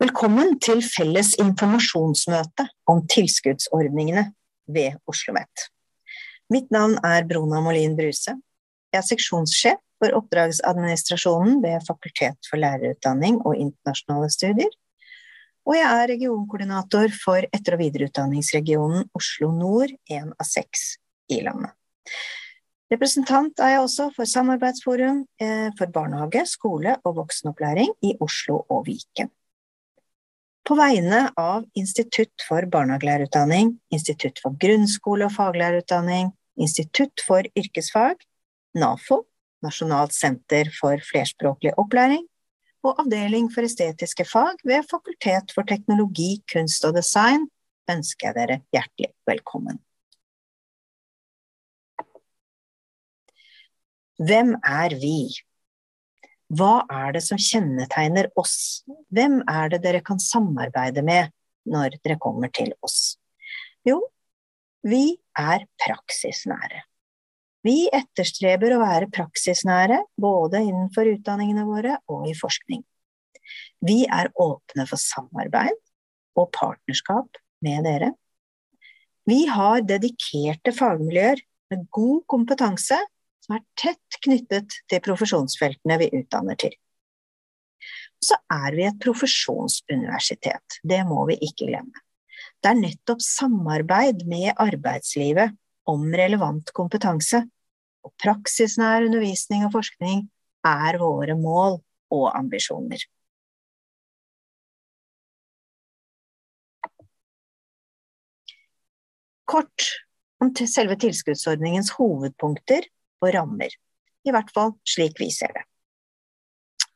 Velkommen til felles informasjonsmøte om tilskuddsordningene ved Oslo OsloMet. Mitt navn er Brona Molin Bruse. Jeg er seksjonssjef for oppdragsadministrasjonen ved Fakultet for lærerutdanning og internasjonale studier. Og jeg er regionkoordinator for etter- og videreutdanningsregionen Oslo Nord, én av seks i landet. Representant er jeg også for Samarbeidsforum eh, for barnehage, skole og voksenopplæring i Oslo og Viken. På vegne av Institutt for barnehagelærerutdanning, Institutt for grunnskole- og faglærerutdanning, Institutt for yrkesfag, NAFO, Nasjonalt senter for flerspråklig opplæring, og Avdeling for estetiske fag ved Fakultet for teknologi, kunst og design ønsker jeg dere hjertelig velkommen. Hvem er vi? Hva er det som kjennetegner oss? Hvem er det dere kan samarbeide med når dere kommer til oss? Jo, vi er praksisnære. Vi etterstreber å være praksisnære både innenfor utdanningene våre og i forskning. Vi er åpne for samarbeid og partnerskap med dere. Vi har dedikerte fagmiljøer med god kompetanse som er tett knyttet til profesjonsfeltene vi utdanner til. Så er vi et profesjonsuniversitet. Det må vi ikke glemme. Det er nettopp samarbeid med arbeidslivet om relevant kompetanse og praksisnær undervisning og forskning er våre mål og ambisjoner. Kort om selve tilskuddsordningens hovedpunkter og rammer. I hvert fall slik vi ser det.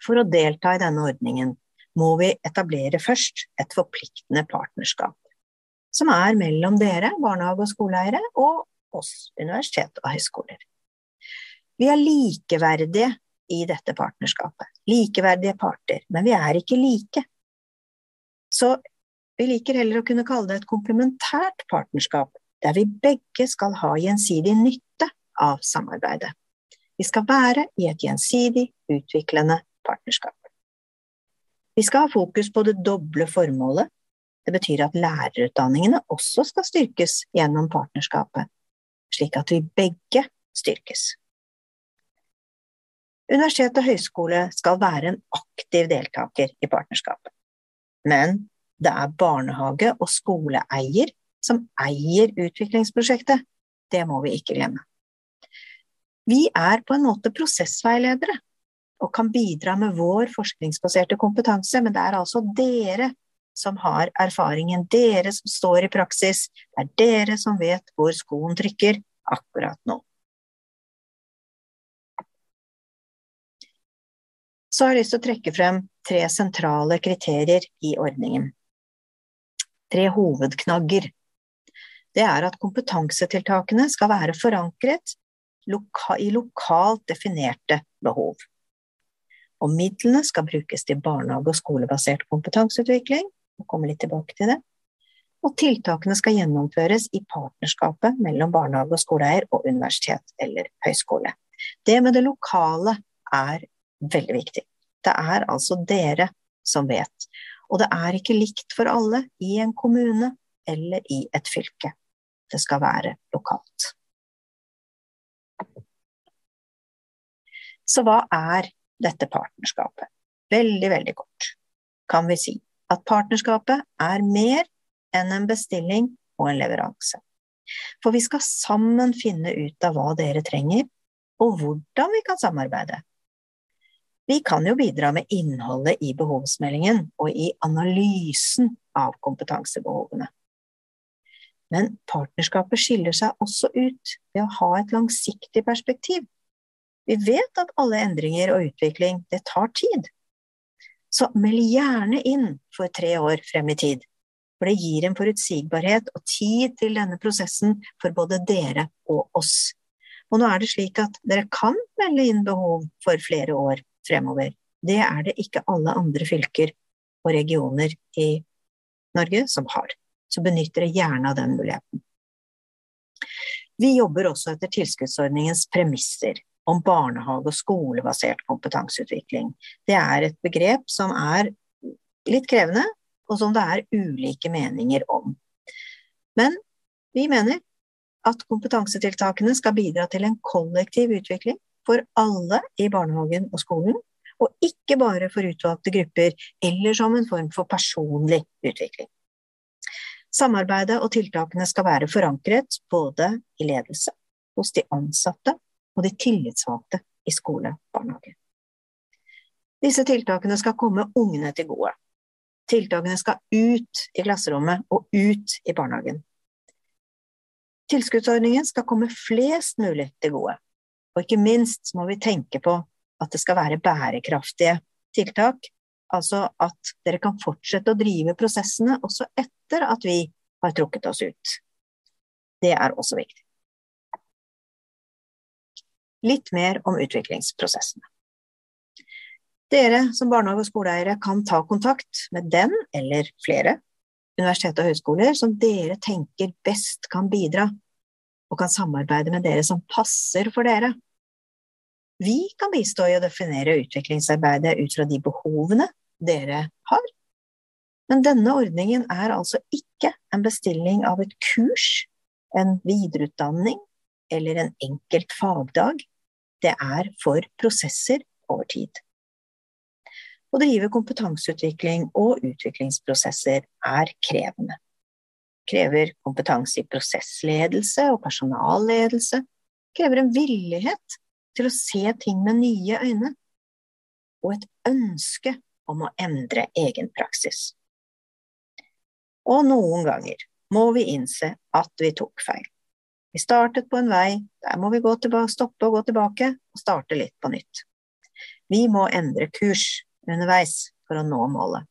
For å delta i denne ordningen må vi etablere først et forpliktende partnerskap, som er mellom dere, barnehage- og skoleeiere, og oss, universitet og høyskoler. Vi er likeverdige i dette partnerskapet. Likeverdige parter. Men vi er ikke like. Så vi liker heller å kunne kalle det et komplementært partnerskap, der vi begge skal ha gjensidig nytte av samarbeidet. Vi skal være i et gjensidig utviklende partnerskap. Vi skal ha fokus på det doble formålet. Det betyr at lærerutdanningene også skal styrkes gjennom partnerskapet, slik at vi begge styrkes. Universitet og høyskole skal være en aktiv deltaker i partnerskapet. Men det er barnehage- og skoleeier som eier utviklingsprosjektet. Det må vi ikke glemme. Vi er på en måte prosessveiledere og kan bidra med vår forskningsbaserte kompetanse, men det er altså dere som har erfaringen, dere som står i praksis, det er dere som vet hvor skoen trykker akkurat nå. Så har jeg lyst til å trekke frem tre sentrale kriterier i ordningen. Tre hovedknagger. Det er at kompetansetiltakene skal være forankret loka i lokalt definerte behov. Og midlene skal brukes til barnehage- og skolebasert kompetanseutvikling. Jeg kommer litt tilbake til det. Og tiltakene skal gjennomføres i partnerskapet mellom barnehage og skoleeier og universitet eller høyskole. Det med det lokale er veldig viktig. Det er altså dere som vet. Og det er ikke likt for alle i en kommune eller i et fylke. Det skal være lokalt. Så hva er dette partnerskapet? Veldig, veldig kort kan vi si at partnerskapet er mer enn en bestilling og en leveranse. For vi skal sammen finne ut av hva dere trenger, og hvordan vi kan samarbeide. Vi kan jo bidra med innholdet i behovsmeldingen og i analysen av kompetansebehovene. Men partnerskapet skiller seg også ut ved å ha et langsiktig perspektiv. Vi vet at alle endringer og utvikling, det tar tid. Så meld gjerne inn for tre år frem i tid, for det gir en forutsigbarhet og tid til denne prosessen for både dere og oss. Og nå er det slik at dere kan melde inn behov for flere år fremover. Det er det ikke alle andre fylker og regioner i Norge som har. Så benytt dere gjerne av den muligheten. Vi jobber også etter tilskuddsordningens premisser om barnehage- og skolebasert kompetanseutvikling. Det er et begrep som er litt krevende, og som det er ulike meninger om. Men vi mener at kompetansetiltakene skal bidra til en kollektiv utvikling for alle i barnehagen og skolen, og ikke bare for utvalgte grupper eller som en form for personlig utvikling. Samarbeidet og tiltakene skal være forankret både i ledelse, hos de ansatte og de tillitsvalgte i skole og barnehage. Disse tiltakene skal komme ungene til gode. Tiltakene skal ut i klasserommet og ut i barnehagen. Tilskuddsordningen skal komme flest mulig til gode. Og ikke minst må vi tenke på at det skal være bærekraftige tiltak, altså at dere kan fortsette å drive prosessene også etter at vi har trukket oss ut. Det er også viktig. Litt mer om utviklingsprosessene. Dere som barnehage- og skoleeiere kan ta kontakt med den eller flere universitet og høyskoler som dere tenker best kan bidra, og kan samarbeide med dere som passer for dere. Vi kan bistå i å definere utviklingsarbeidet ut fra de behovene dere har. Men denne ordningen er altså ikke en bestilling av et kurs, en videreutdanning eller en enkelt fagdag. Det er for prosesser over tid. Å drive kompetanseutvikling og utviklingsprosesser er krevende. Krever kompetanse i prosessledelse og personalledelse. Krever en villighet til å se ting med nye øyne. Og et ønske om å endre egen praksis. Og noen ganger må vi innse at vi tok feil. Vi startet på en vei, der må vi tilbake, stoppe og gå tilbake og starte litt på nytt. Vi må endre kurs underveis for å nå målet.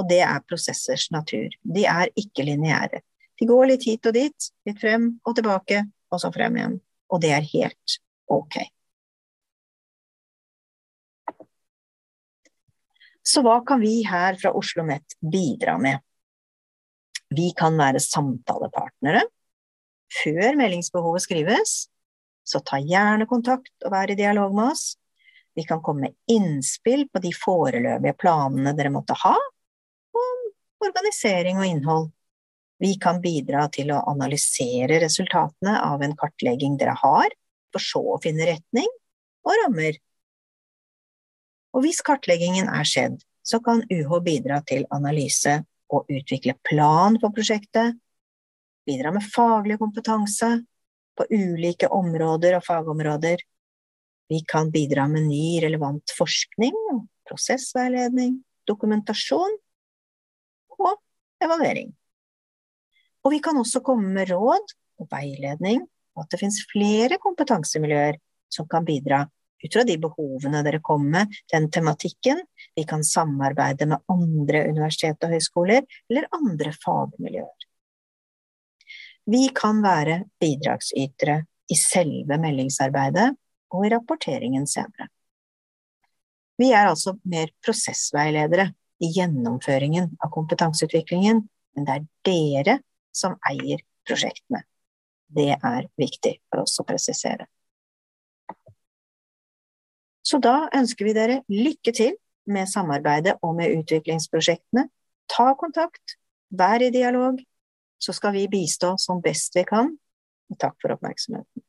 Og det er prosessers natur. De er ikke lineære. De går litt hit og dit, litt frem og tilbake, og så frem igjen. Og det er helt ok. Så hva kan vi her fra Oslo OsloMet bidra med? Vi kan være samtalepartnere. Før meldingsbehovet skrives, så ta gjerne kontakt og vær i dialog med oss. Vi kan komme med innspill på de foreløpige planene dere måtte ha, om organisering og innhold. Vi kan bidra til å analysere resultatene av en kartlegging dere har, for så å finne retning og rammer. Og hvis kartleggingen er skjedd, så kan UH bidra til analyse og utvikle plan for prosjektet, bidra med faglig kompetanse på ulike områder og fagområder, vi kan bidra med ny, relevant forskning, prosessveiledning, dokumentasjon og evaluering. Og vi kan også komme med råd og veiledning, og at det finnes flere kompetansemiljøer som kan bidra ut fra de behovene dere kommer med, den tematikken. Vi kan samarbeide med andre universitet og høyskoler eller andre fagmiljøer. Vi kan være bidragsytere i selve meldingsarbeidet og i rapporteringen senere. Vi er altså mer prosessveiledere i gjennomføringen av kompetanseutviklingen, men det er dere som eier prosjektene. Det er viktig for oss å presisere. Så da ønsker vi dere lykke til med samarbeidet og med utviklingsprosjektene. Ta kontakt, vær i dialog, så skal vi bistå som best vi kan. Og takk for oppmerksomheten.